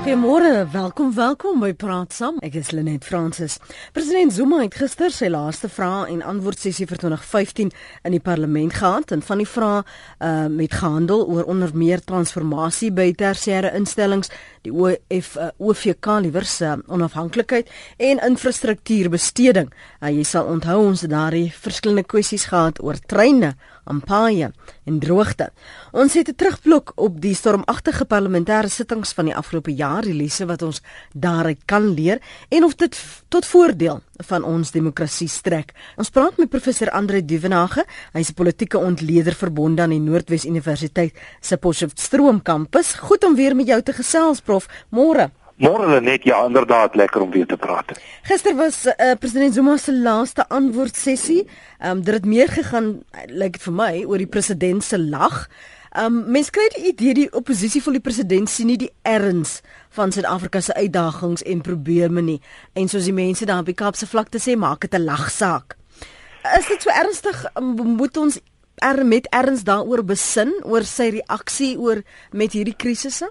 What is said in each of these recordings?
Goeiemôre, welkom, welkom by Praat Saam. Ek is Lenet Fransis. President Zuma het gister sy laaste vrae en antwoord sessie vir 2015 in die parlement gehad en van die vrae uh, met gehandel oor onder meer transformasie by tersiêre instellings, die OF uh, OVK liewer se uh, onafhanklikheid en infrastruktuurbesteding. Uh, jy sal onthou ons het daardie verskillende kwessies gehad oor treine Ampaia en droogte. Ons het 'n terugblik op die stormagtige parlementêre sittings van die afgelope jaar, die lesse wat ons daaruit kan leer en of dit tot voordeel van ons demokrasie strek. Ons praat met professor Andre Duvenage, hy's 'n politieke ontleder verbonde aan die Noordwes Universiteit se Potchefstroom kampus. Goed om weer met jou te gesels, prof. Môre. Môre net ja, inderdaad lekker om weer te praat. Gister was uh, president Zuma se laaste antwoord sessie. Ehm um, dit het meer gegaan lyk like dit vir my oor die president se lag. Ehm um, mense kry die idee die oppositie vir die president sien nie die erns van Suid-Afrika se uitdagings en probleme nie. En soos die mense daar op die Kaapse vlakte sê, maak dit 'n lagsaak. Is dit so ernstig? Moet ons er met erns daaroor besin oor sy reaksie oor met hierdie krisisse?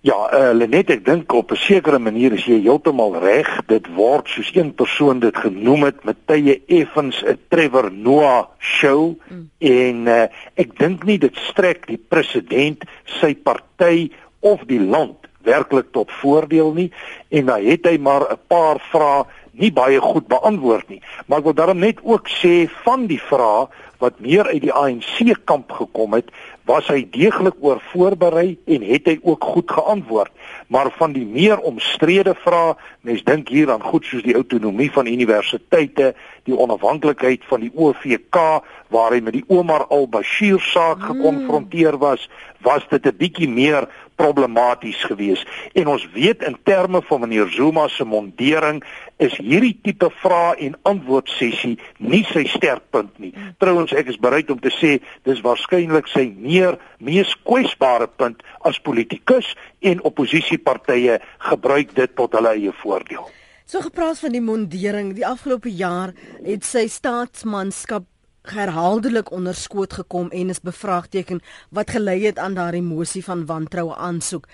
Ja, uh, Lenet, ek dink op 'n sekere manier is jy heeltemal reg. Dit word soos een persoon dit genoem het met tye effens 'n Trevor Noah show mm. en uh, ek dink nie dit strek die president, sy party of die land werklik tot voordeel nie en dan het hy maar 'n paar vrae nie baie goed beantwoord nie. Maar ek wil daarom net ook sê van die vrae wat meer uit die ANC kamp gekom het, was hy deeglik oor voorberei en het hy ook goed geantwoord. Maar van die meer omstrede vrae, mens dink hier aan goed soos die autonomie van universiteite, die onafhanklikheid van die OVK waar hy met die Omar al-Bashir saak hmm. gekonfronteer was, was dit 'n bietjie meer problematies geweest. En ons weet in terme van meneer Zuma se mondering is hierdie tipe vrae en antwoord sessie nie sy sterkpunt nie. Hmm. Trouwens ek is bereid om te sê dis waarskynlik sy meer mees kwesbare punt as politikus en oppositiepartye gebruik dit tot hulle eie voordeel. So gepraat van die mondering, die afgelope jaar het sy staatsmanskap herhaaldelik onder skoot gekom en is bevraagteken wat gelei het aan daardie mosie van wantroue aansoek.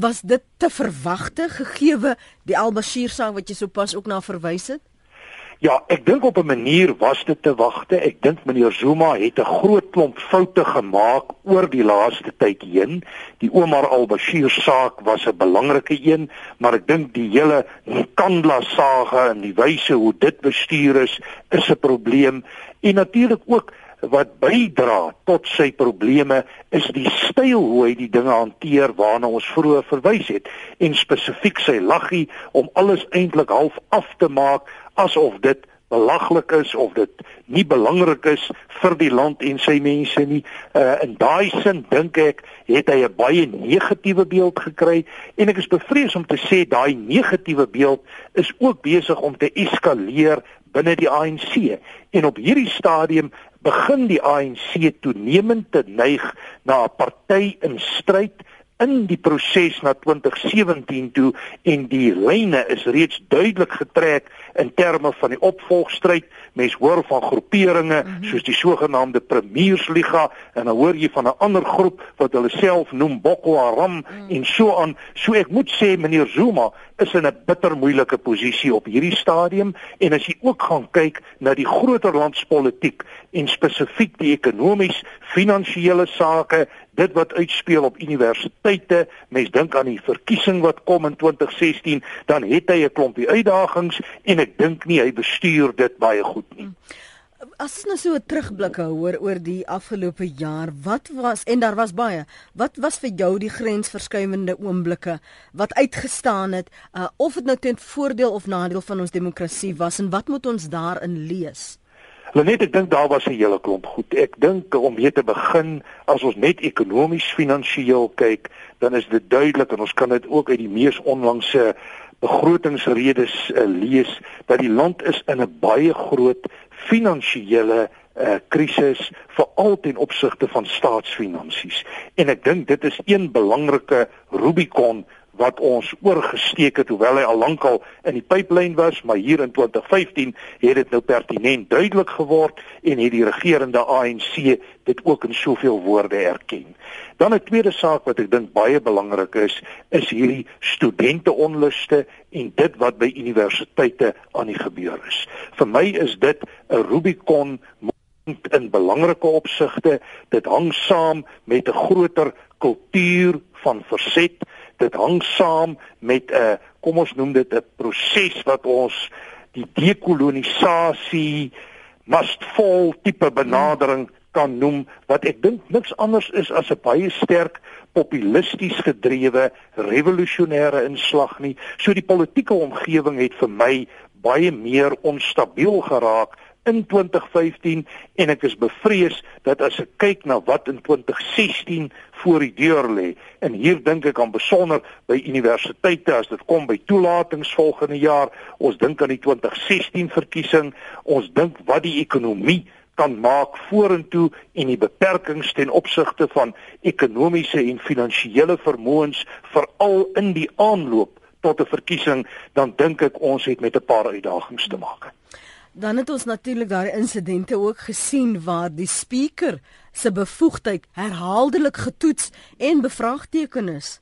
Was dit te verwagte gegee die Al-Bashir saak wat jy sopas ook na verwys het? Ja, ek dink op 'n manier was dit te wagte. Ek dink meneer Zuma het 'n groot klomp foute gemaak oor die laaste tyd heen. Die Omar al-Bashir saak was 'n belangrike een, maar ek dink die hele Nkandla saak en die wyse hoe dit bestuur is, is 'n probleem. En natuurlik ook wat bydra tot sy probleme is die styl hoe hy die dinge hanteer waarna ons vroeër verwys het. En spesifiek sy laggie om alles eintlik half af te maak asof dit belaglik is of dit nie belangrik is vir die land en sy mense nie. Uh in daai sin dink ek het hy 'n baie negatiewe beeld gekry. En ek is bevrees om te sê daai negatiewe beeld is ook besig om te eskaleer binne die ANC en op hierdie stadium begin die ANC toenemend te neig na 'n party in stryd in die proses na 2017 toe en die lyne is reeds duidelik getrek in terme van die opvolgstryd. Mens hoor van groeperinge mm -hmm. soos die sogenaamde Premiersliga en dan hoor jy van 'n ander groep wat hulle self noem Boko Haram mm -hmm. en so aan. So ek moet sê meneer Zuma is in 'n bitter moeilike posisie op hierdie stadium en as jy ook gaan kyk na die groter landspolitiek en spesifiek die ekonomies finansiële sake dit wat uitspeel op universiteite mens dink aan die verkiesing wat kom in 2016 dan het hy 'n klompie uitdagings en ek dink nie hy bestuur dit baie goed nie As ons nou so 'n terugblik hou oor oor die afgelope jaar, wat was en daar was baie. Wat was vir jou die grensverskuivende oomblikke wat uitgestaan het, uh, of dit nou ten voordeel of nadeel van ons demokrasie was en wat moet ons daarin lees? Lenet, ek dink daar was 'n hele klomp goed. Ek dink om weer te begin, as ons net ekonomies finansiëel kyk, dan is dit duidelik en ons kan dit ook uit die mees onlangse begrotingsredes uh, lees dat die land is in 'n baie groot finansiële uh, krisis veral ten opsigte van staatsfinansies en ek dink dit is een belangrike Rubicon wat ons oorgesteek het hoewel hy al lankal in die pipeline was, maar hier in 2015 het dit nou pertinent duidelik geword en het die regerende ANC dit ook in soveel woorde erken. Dan 'n tweede saak wat ek dink baie belangrik is, is hierdie studenteonluste en dit wat by universiteite aan die gebeur is. Vir my is dit 'n Rubicon in belangrike opsigte. Dit hang saam met 'n groter kultuur van verset. Dit hang saam met 'n uh, kom ons noem dit 'n proses wat ons die dekolonisasie must fall tipe benadering kan noem wat ek dink niks anders is as 'n baie sterk populisties gedrewe revolusionêre inslag nie. So die politieke omgewing het vir my baie meer onstabiel geraak in 2015 en ek is bevrees dat as ek kyk na wat in 2016 voor die deur lê en hier dink ek aan besonder by universiteite as dit kom by toelatings volgende jaar ons dink aan die 2016 verkiesing ons dink wat die ekonomie kan maak vorentoe en die beperkings ten opsigte van ekonomiese en finansiële vermoëns veral in die aanloop tot 'n verkiesing dan dink ek ons het met 'n paar uitdagings te maak. Dan het ons natuurlik daai insidente ook gesien waar die spreker se bevoegdheid herhaaldelik getoets en bevraagteken is.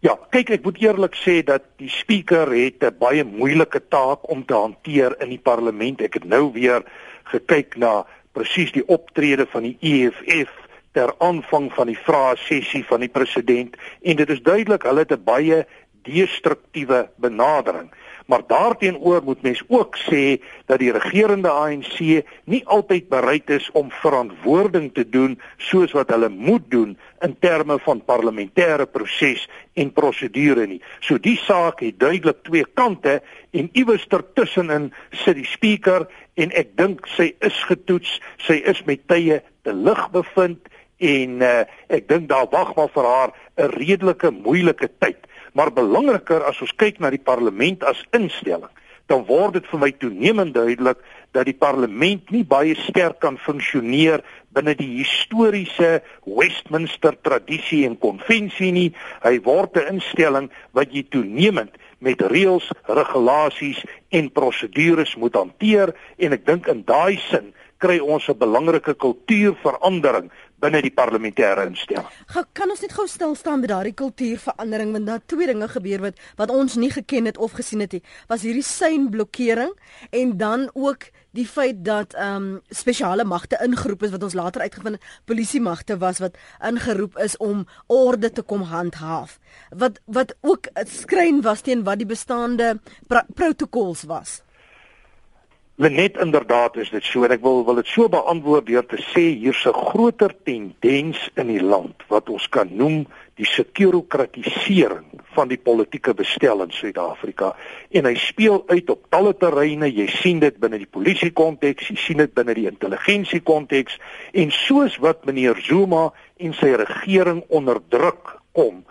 Ja, kyk ek moet eerlik sê dat die spreker het 'n baie moeilike taak om te hanteer in die parlement. Ek het nou weer gekyk na presies die optrede van die EFF ter aanvang van die vrae sessie van die president en dit is duidelik hulle het 'n baie destruktiewe benadering. Maar daarteenoor moet mens ook sê dat die regerende ANC nie altyd bereid is om verantwoording te doen soos wat hulle moet doen in terme van parlementêre proses en prosedure nie. So die saak het duidelik twee kante en iewers tussenin sit die spreker en ek dink sy is getoets, sy is met tye te lig bevind en uh, ek dink daar wag maar vir haar 'n redelike moeilike tyd. Maar belangriker as ons kyk na die parlement as instelling, dan word dit vir my toenemend duidelik dat die parlement nie baie sterk kan funksioneer binne die historiese Westminster tradisie en konvensie nie. Hy word 'n instelling wat jy toenemend met reëls, regulasies en prosedures moet hanteer en ek dink in daai sin kry ons 'n belangrike kultuurverandering binne die parlementêre instelling. Kan ons net gou stil staan by daardie kultuurverandering want daar twee dinge gebeur wat wat ons nie geken het of gesien het nie. Was hierdie seinblokkering en dan ook die feit dat ehm um, spesiale magte ingeroep is wat ons later uitgevind polisie magte was wat ingeroep is om orde te kom handhaaf. Wat wat ook 'n skrein was teen wat die bestaande protokols was. Lenet inderdaad is dit so. En ek wil wil dit so beantwoord deur te sê hier's 'n groter tendens in die land wat ons kan noem die sekurokratisering van die politieke bestel in Suid-Afrika. En hy speel uit op talle terreine. Jy sien dit binne die polisie konteks jy sien dit binne die intelligensie konteks. En soos wat meneer Zuma en sy regering onder druk kom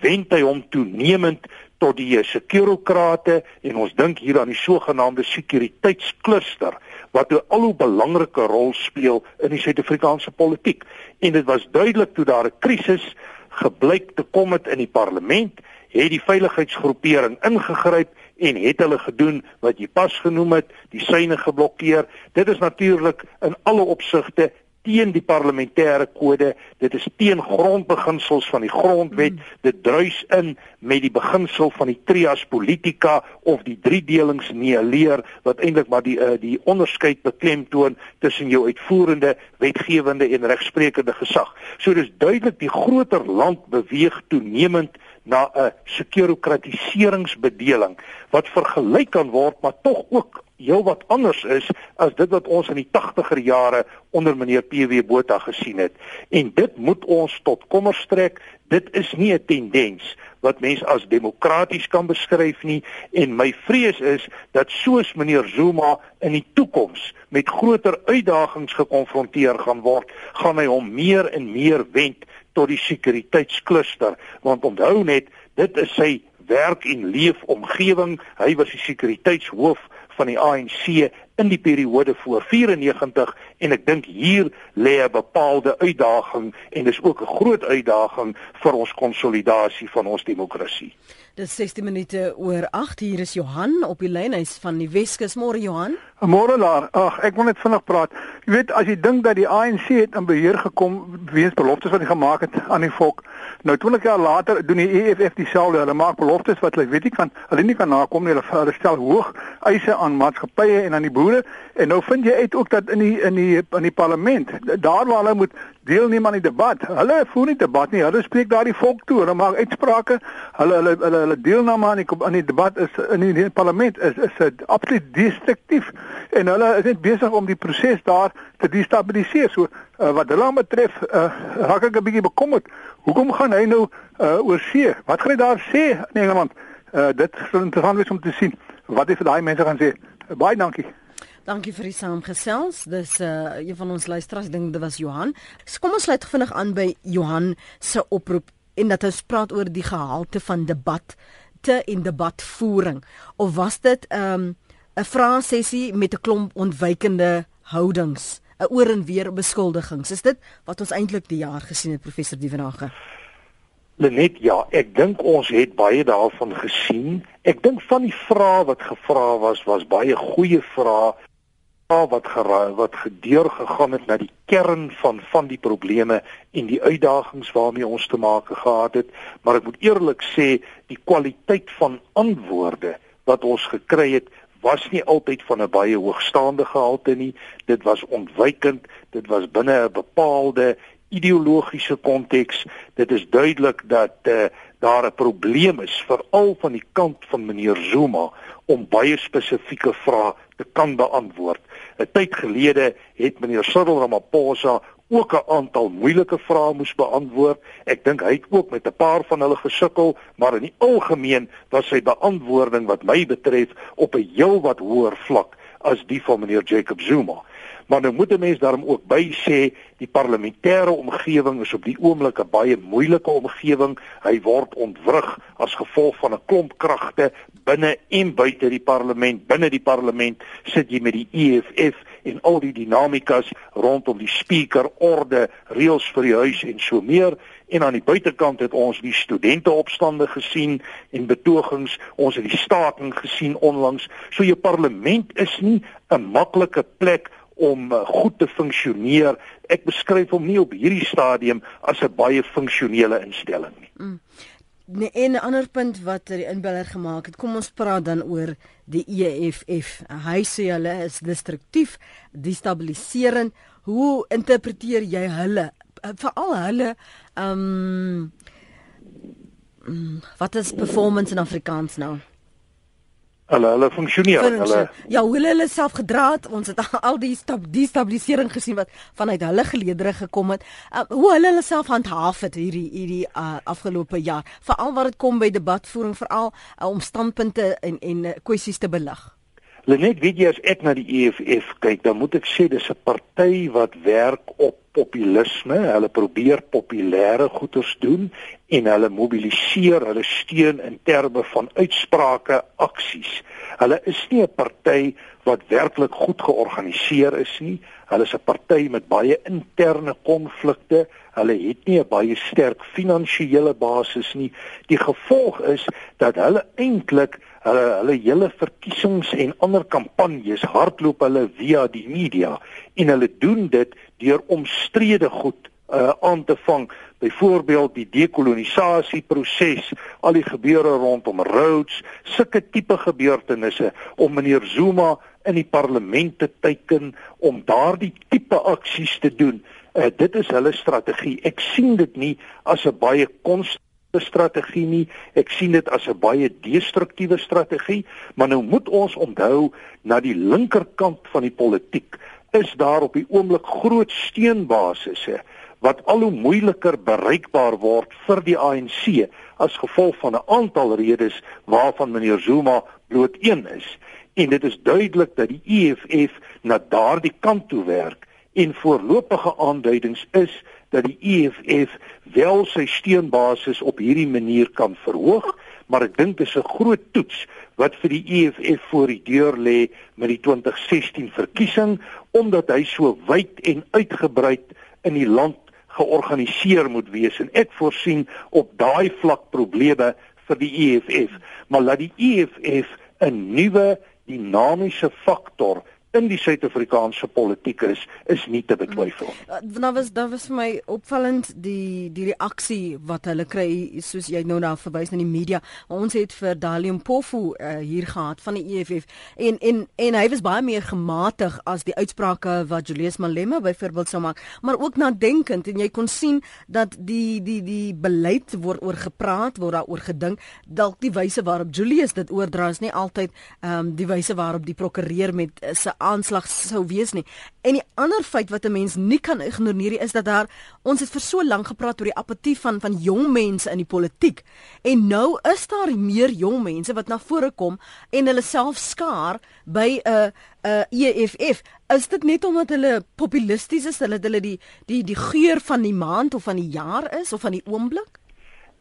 wend hy hom toenemend tot die sekurokrate en ons dink hier aan die sogenaamde sekuriteitskluster wat 'n al hoe belangrike rol speel in die Suid-Afrikaanse politiek. En dit was duidelik toe daar 'n krisis gebleik te kom het in die parlement, het die veiligheidsgroepering ingegryp en het hulle gedoen wat jy pas genoem het, die syne geblokkeer. Dit is natuurlik in alle opsigte teen die parlementêre kode, dit is teen grondbeginsels van die grondwet, mm. dit druis in met die beginsel van die trias politica of die driedelings neeleer wat eintlik maar die uh, die onderskeid beklemtoon tussen jou uitvoerende, wetgewende en regsprekende gesag. So dis duidelik die groter land beweeg toenemend na 'n sekurokratiseringsbedeling wat vergelyk kan word maar tog ook heel wat anders is as dit wat ons in die 80er jare onder meneer PW Botha gesien het. En dit moet ons tot kommer strek. Dit is nie 'n tendens wat mens as demokraties kan beskryf nie en my vrees is dat soos meneer Zuma in die toekoms met groter uitdagings gekonfronteer gaan word, gaan hy hom meer en meer wend tot die sekuriteitskluster want onthou net dit is sy werk en leefomgewing hy was die sekuriteitshoof van die ANC in die periode voor 94 en ek dink hier lê 'n bepaalde uitdaging en dis ook 'n groot uitdaging vir ons konsolidasie van ons demokrasie. Dis 16 minute oor 8 hier is Johan op die lyn hy's van die Weskus môre Johan. Môre daar. Ag ek wil net vinnig praat. Jy weet as jy dink dat die ANC het in beheer gekom weens beloftes wat hy gemaak het aan die volk. Nou 20 jaar later doen die EFF dieselfde. Hulle maak beloftes wat hulle weet nie kan hulle nie kan nakom nie. Hulle, hulle stel hoog eise aan maatskappye en aan die boere en nou vind jy uit ook dat in die in die in die parlement daar waar hulle moet deelneem aan die debat. Hulle voer nie debat nie. Hulle spreek daar die volk toe. Hulle maak uitsprake. Hulle hulle hulle, hulle deelname aan die aan die debat is in die, die parlement is is absoluut destruktief en hulle is net besig om die proses daar te destabiliseer. So uh, wat hulle betref, uh, raak ek 'n bietjie bekommerd. Hoekom gaan hy nou uh, oor see? Wat gaan hy daar sê in Engeland? Uh, dit sal interessant wees om te sien wat hy vir daai mense gaan sê. Baie dankie. Dankie vir die saamgesels. Dis uh een van ons luisteraars, dink dit was Johan. So kom ons sluit vinnig aan by Johan se oproep en dat ons praat oor die gehalte van debat te en debatvoering. Of was dit um 'n vraesessie met 'n klomp ontwykende houdings, 'n oor en weer beskuldigings? Is dit wat ons eintlik die jaar gesien het, professor Dievenage? Lenet, ja, ek dink ons het baie daarvan gesien. Ek dink van die vrae wat gevra was, was baie goeie vrae wat geraai wat gedeur gegaan het na die kern van van die probleme en die uitdagings waarmee ons te maak gehad het. Maar ek moet eerlik sê die kwaliteit van antwoorde wat ons gekry het was nie altyd van 'n baie hoogstaande gehalte nie. Dit was ontwykend dit was binne 'n bepaalde ideologiese konteks. Dit is duidelik dat uh, daar 'n probleem is veral van die kant van meneer Zuma om baie spesifieke vrae te kan beantwoord. 'n Tyd gelede het meneer Cyril Ramaphosa ook 'n aantal moeilike vrae moes beantwoord. Ek dink hy het ook met 'n paar van hulle gesukkel, maar in die algemeen was sy beantwoording wat my betref op 'n heelwat hoër vlak as die van meneer Jacob Zuma. Maar nou moet 'n mens daarom ook by sê die parlementêre omgewing is op die oomblik 'n baie moeilike omgewing. Hy word ontwrig as gevolg van 'n klomp kragte binne en buite die parlement. Binne die parlement sit jy met die EFF en al die dinamikas rondom die speaker, orde, reëls vir die huis en so meer. En aan die buitekant het ons die studente opstande gesien en betogings, ons het die staking gesien onlangs. So jou parlement is nie 'n maklike plek om uh, goed te funksioneer. Ek beskryf hom nie op hierdie stadium as 'n baie funksionele instelling nie. Mm. Nee, en 'n ander punt wat die inbeller gemaak het, kom ons praat dan oor die EFF. Hy sê hulle is destruktief, destabiliserend. Hoe interpreteer jy hulle? Veral hulle ehm um, wat is performance in Afrikaans nou? Hulle hulle funksioneer hulle ja hoe hulle hulle self gedra het ons het al die stap die stabilisering gesien wat vanuit hulle geleedere gekom het. Uh, hoe hulle hulle self handhaaf het hierdie hierdie uh, afgelope jaar veral wat dit kom by debatvoering veral uh, om standpunte en en uh, kwessies te belig. Lenet weet jy as ek na die EFF kyk dan moet ek sê dis 'n party wat werk op populisme hulle probeer populêre goeders doen en hulle mobiliseer hulle steun in terme van uitsprake, aksies. Hulle is nie 'n party wat werklik goed georganiseer is nie. Hulle is 'n party met baie interne konflikte. Hulle het nie 'n baie sterk finansiële basis nie. Die gevolg is dat hulle eintlik hulle hulle hele verkiesings en ander kampanjes hardloop hulle via die media en hulle doen dit deur omstrede goed uh, aan te vang. Byvoorbeeld die dekolonisasieproses al die gebeure rondom Rhodes sulke tipe gebeurtenisse om meneer Zuma in die parlement te teiken om daardie tipe aksies te doen. Uh, dit is hulle strategie. Ek sien dit nie as 'n baie konstante strategie nie. Ek sien dit as 'n baie destruktiewe strategie. Maar nou moet ons onthou na die linkerkant van die politiek is daar op die oomblik groot steunbasisse wat al hoe moeiliker bereikbaar word vir die ANC as gevolg van 'n aantal redes waarvan meneer Zuma bloot een is. En dit is duidelik dat die EFF na daardie kant toe werk en voorlopige aanduidings is dat die EFF wel sy steunbasis op hierdie manier kan verhoog maar ek dink dit is 'n groot toets wat vir die EFF voor die deur lê met die 2016 verkiesing omdat hy so wyd en uitgebrei in die land georganiseer moet wees en ek voorsien op daai vlak probleme vir die EFF maar laat die EFF 'n nuwe dinamiese faktor in die Suid-Afrikaanse politiek is is nie te betwyfel. Mm. Nou was daar was vir my opvallend die die reaksie wat hulle kry soos jy nou na verwys na die media. Ons het vir Dalium Pofu uh, hier gehad van die EFF en en en hy was baie meer gematig as die uitsprake wat Julius Malema byvoorbeeld sou maak, maar ook nadenkend en jy kon sien dat die die die beleid word oor gepraat, word daaroor gedink, dalk die wyse waarop Julius dit oordra is nie altyd ehm um, die wyse waarop die prokureur met uh, sy aanslag sou wees nie. En die ander feit wat 'n mens nie kan ignoreer is dat daar ons het vir so lank gepraat oor die apatie van van jong mense in die politiek. En nou is daar meer jong mense wat na vore kom en hulle self skaar by 'n uh, 'n uh, EFF. Is dit net omdat hulle populisties is, hulle hulle die die die geur van die maand of van die jaar is of van die oomblik?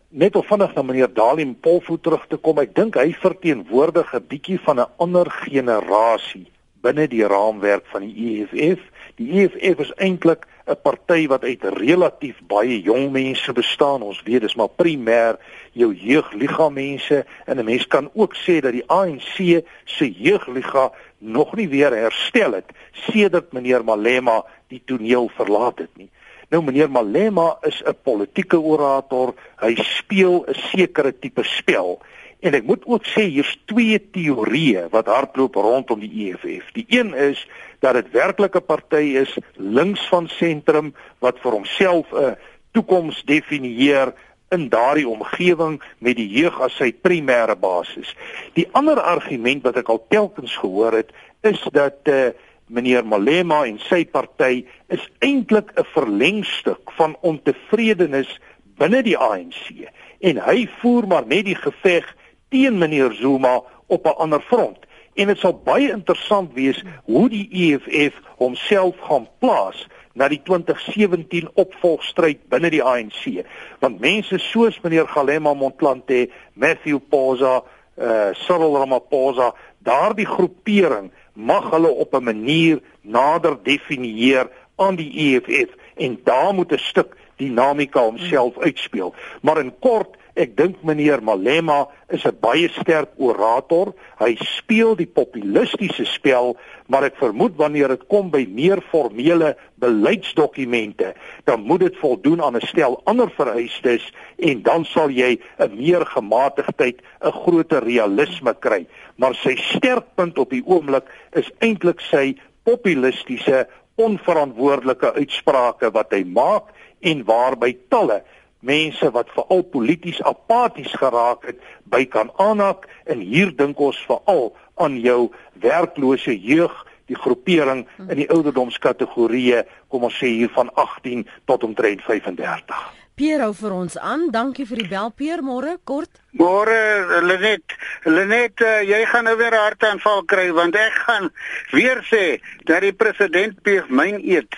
Net of vinnig na meneer Dalim Polvoet terug te kom. Ek dink hy verteenwoordig 'n bietjie van 'n ander generasie binne die raamwerk van die EFF. Die EFF is eintlik 'n party wat uit relatief baie jong mense bestaan. Ons weet dis maar primêr jou jeugliga mense en 'n mens kan ook sê dat die ANC se jeugliga nog nie weer herstel het sedert meneer Malema die toneel verlaat het nie. Nou meneer Malema is 'n politieke orator. Hy speel 'n sekere tipe spel En ek moet ook sê hier's twee teorieë wat hardloop rondom die EFF. Die een is dat dit werklik 'n party is links van sentrum wat vir homself 'n toekoms definieer in daardie omgewing met die jeug as sy primêre basis. Die ander argument wat ek al telkens gehoor het, is dat eh uh, meneer Malema en sy party is eintlik 'n verlengstuk van ontevredenis binne die ANC en hy voer maar net die geveg teen meneer Zuma op 'n ander front. En dit sal baie interessant wees hoe die EFF homself gaan plaas na die 2017 opvolgstryd binne die ANC. Want mense soos meneer Galema Motlanthe, Matthew Poza, uh Cyril Ramaphosa, daardie groepering mag hulle op 'n manier nader definieer aan die EFF en daar moet 'n stuk dinamika homself uitspeel. Maar in kort Ek dink meneer Malema is 'n baie sterk orator. Hy speel die populistiese spel, maar ek vermoed wanneer dit kom by meer formele beleidsdokumente, dan moet dit voldoen aan 'n stel ander vereistes en dan sal jy 'n meer gematigdheid, 'n groter realisme kry. Maar sy sterkpunt op die oomblik is eintlik sy populistiese onverantwoordelike uitsprake wat hy maak en waarby talle mense wat veral polities apaties geraak het by kan aanhak en hier dink ons veral aan jou werklose jeug die groepering in die ouderdomskategorieë kom ons sê hier van 18 tot omtrent 35 Pier hou vir ons aan. Dankie vir die bel Pier môre kort. Môre Lenet. Lenet, uh, jy gaan nou weer 'n hartaanval kry want ek gaan weer sê dat die president pleeg myn eet.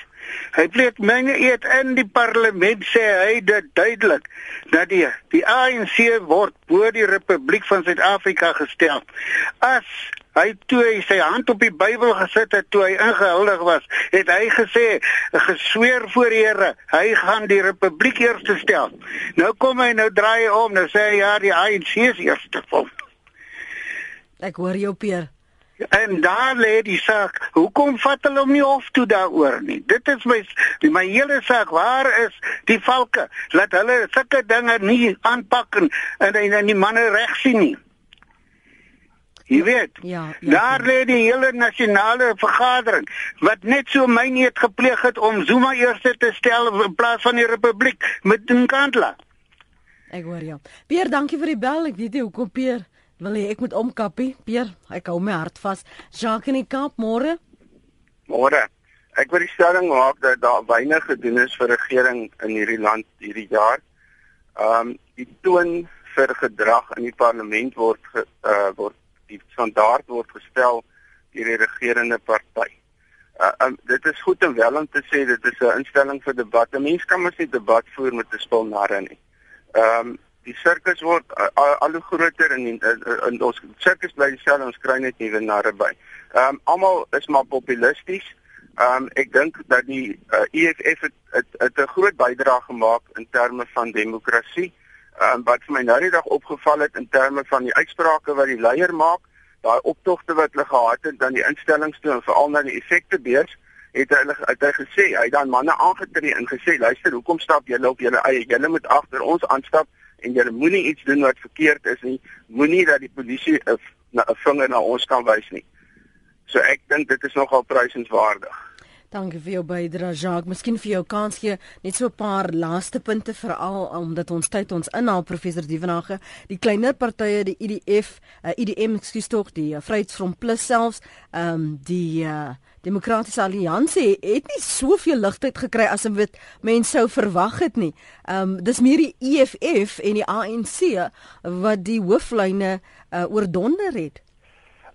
Hy pleeg myne eet in die parlement sê hy dit duidelik dat die die ANC word bo die Republiek van Suid-Afrika gestel. As hy toe hy sy hand op die Bybel gesit het toe hy ingehuldig was, het hy gesê gesweer voor die Here, hy gaan die Republiek eers stel. Nou kom hy nou draai om, nou sê hy ja, die ANC is eers te vol. Ek hoor jou Pierre. En daar lê die saak. Hoekom vat hulle hom nie hof toe daaroor nie? Dit is my my hele saak. Waar is die valke? Laat hulle sulke dinge nie aanpak en en, en die manne reg sien nie. Jy weet. Ja. ja daar lê die hele nasionale vergadering wat net so myneet gepleeg het om Zuma eers te stel in plaas van die republiek met Nkandla. Ek hoor jou. Pier, dankie vir die bel. Ek weet jy hoekom Pier Wil jy ek moet omkappie? Pier, ek hou my hart vas. Jacques in die Kaap, môre? Môre. Ek wil die stelling maak dat daar weinig gedoen is vir regering in hierdie land hierdie jaar. Ehm um, die toon vir gedrag in die parlement word ge, uh, word die standaard word gestel deur die regerende party. Uh, um, dit is goed en wel om te sê dit is 'n instelling vir debat. 'n Mens kan mos nie debat voer met 'n spul narre nie. Ehm um, die sirkus word al, al hoe groter en in ons sirkus bly dieselfde ons kry net nuwe narre by. Ehm um, almal is maar populisties. Ehm um, ek dink dat die uh, EFF het 'n groot bydrae gemaak in terme van demokrasie. Ehm um, wat my nou die dag opgeval het in terme van die uitsprake wat die leier maak, daai optogte wat hulle gehad het dan die instellings toe en veral na die effektebeurs het hulle het hy gesê hy het dan manne aangetree en gesê luister hoekom stap julle op julle eie? Julle moet agter ons aanstap en julle moenie iets doen wat verkeerd is nie. Moenie dat die polisie 'n vinger na ons kan wys nie. So ek dink dit is nogal prysenswaardig Dankie vir jou bydrae Jacques. Miskien vir jou kans gee net so 'n paar laaste punte veral omdat ons tyd ons inhaal professor Dievenage. Die kleiner partye, die IDF, uh, IDM, ekskuus tog, die uh, Vryheidsfront Plus selfs, ehm um, die uh, Demokratiese Alliansie het nie soveel ligtheid gekry as wat mense sou verwag het nie. Ehm um, dis meer die EFF en die ANC wat die hooflyne uh, oordonder het.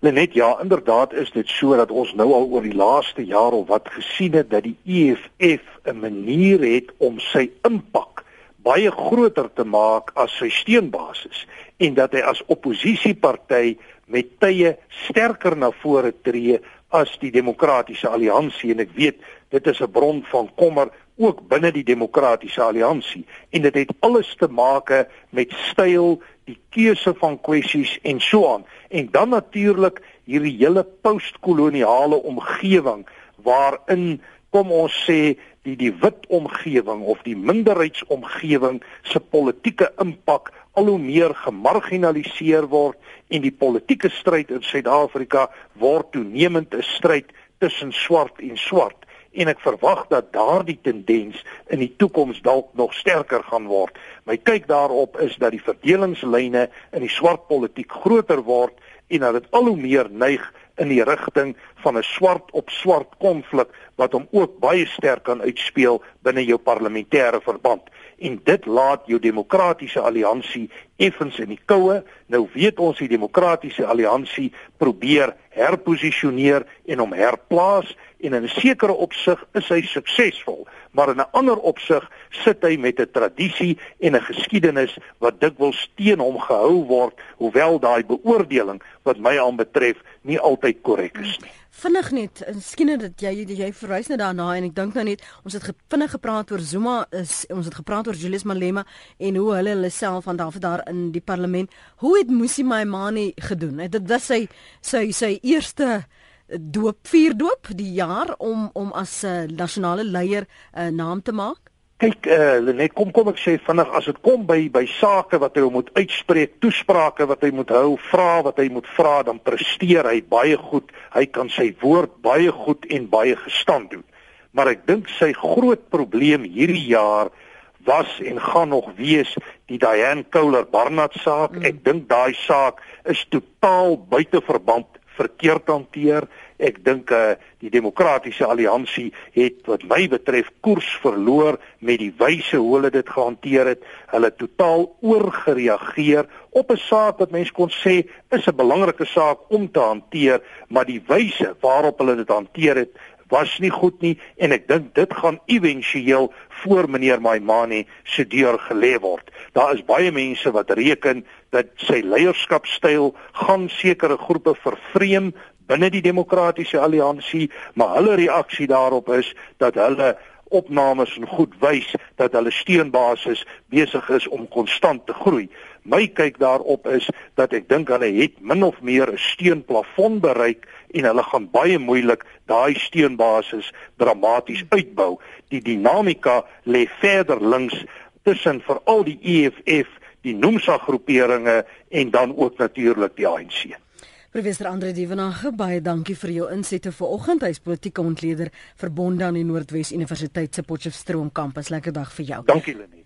Net ja, inderdaad is dit so dat ons nou al oor die laaste jaar of wat gesien het dat die EFF 'n manier het om sy impak baie groter te maak as sy steunbasis en dat hy as oppositieparty met tye sterker na vore tree as die demokratiese alliansie. En ek weet dit is 'n bron van kommer ook binne die demokratiese alliansie en dit het alles te maak met styl die keuse van kwessies en so aan. En dan natuurlik hierdie hele postkoloniale omgewing waarin kom ons sê die die wit omgewing of die minderheidsomgewing se politieke impak al hoe meer gemarginaliseer word en die politieke stryd in Suid-Afrika word toenemend 'n stryd tussen swart en swart en ek verwag dat daardie tendens in die toekoms dalk nog sterker gaan word. My kyk daarop is dat die verdelingslyne in die swart politiek groter word en dat dit al hoe meer neig in die rigting van 'n swart op swart konflik wat hom ook baie sterk kan uitspeel binne jou parlementêre verband en dit laat jou demokratiese alliansie effens in die koue nou weet ons die demokratiese alliansie probeer herposisioneer en hom herplaas en in 'n sekere opsig is hy suksesvol, maar in 'n ander opsig sit hy met 'n tradisie en 'n geskiedenis wat dikwels teen hom gehou word, hoewel daai beoordeling wat my aanbetref nie altyd korrek is nie. Vinnig net, miskien dat jy jy verwys net daarna en ek dink nou net ons het vinnig gepraat oor Zuma is ons het gepraat oor Julius Malema en hoe hulle hulle self van daar daar in die parlement. Hoe het Musi Maimane gedoen? Dit was sy sy sy eerste doop vierdoop die jaar om om as 'n uh, nasionale leier 'n uh, naam te maak? Kyk, uh, net kom kom ek sê vinnig as dit kom by by sake wat hy moet uitspreek, toesprake wat hy moet hou, vra wat hy moet vra, dan presteer hy baie goed. Hy kan sy woord baie goed en baie gestand doen. Maar ek dink sy groot probleem hierdie jaar was en gaan nog wees die Diane Couler Barnard saak. Mm. Ek dink daai saak is totaal buite verband verkeerd hanteer. Ek dink uh, die demokratiese alliansie het wat my betref koers verloor met die wyse hoe hulle dit gehanteer het. Hulle totaal oorgereageer op 'n saak wat mense kon sê is 'n belangrike saak om te hanteer, maar die wyse waarop hulle dit hanteer het was nie goed nie en ek dink dit gaan éventueel voor meneer Maimane se deur gelê word. Daar is baie mense wat reken dat sy leierskapstyl gaan sekere groepe vervreem binne die demokratiese alliansie, maar hulle reaksie daarop is dat hulle opnames en goed wys dat hulle steunbasis besig is om konstant te groei. My kyk daarop is dat ek dink hulle het min of meer 'n steunplafon bereik en hulle gaan baie moeilik daai steunbasis dramaties uitbou. Die dinamika lê verder links tussen veral die EFF, die Nomsa groeperinge en dan ook natuurlik die ANC. Professor Andre Dievenage, baie dankie vir jou insette vanoggend. Hy's politieke ontleder verbonde aan die Noordwes Universiteit se Potchefstroom kampus. Lekker dag vir jou. Dankie Lenet.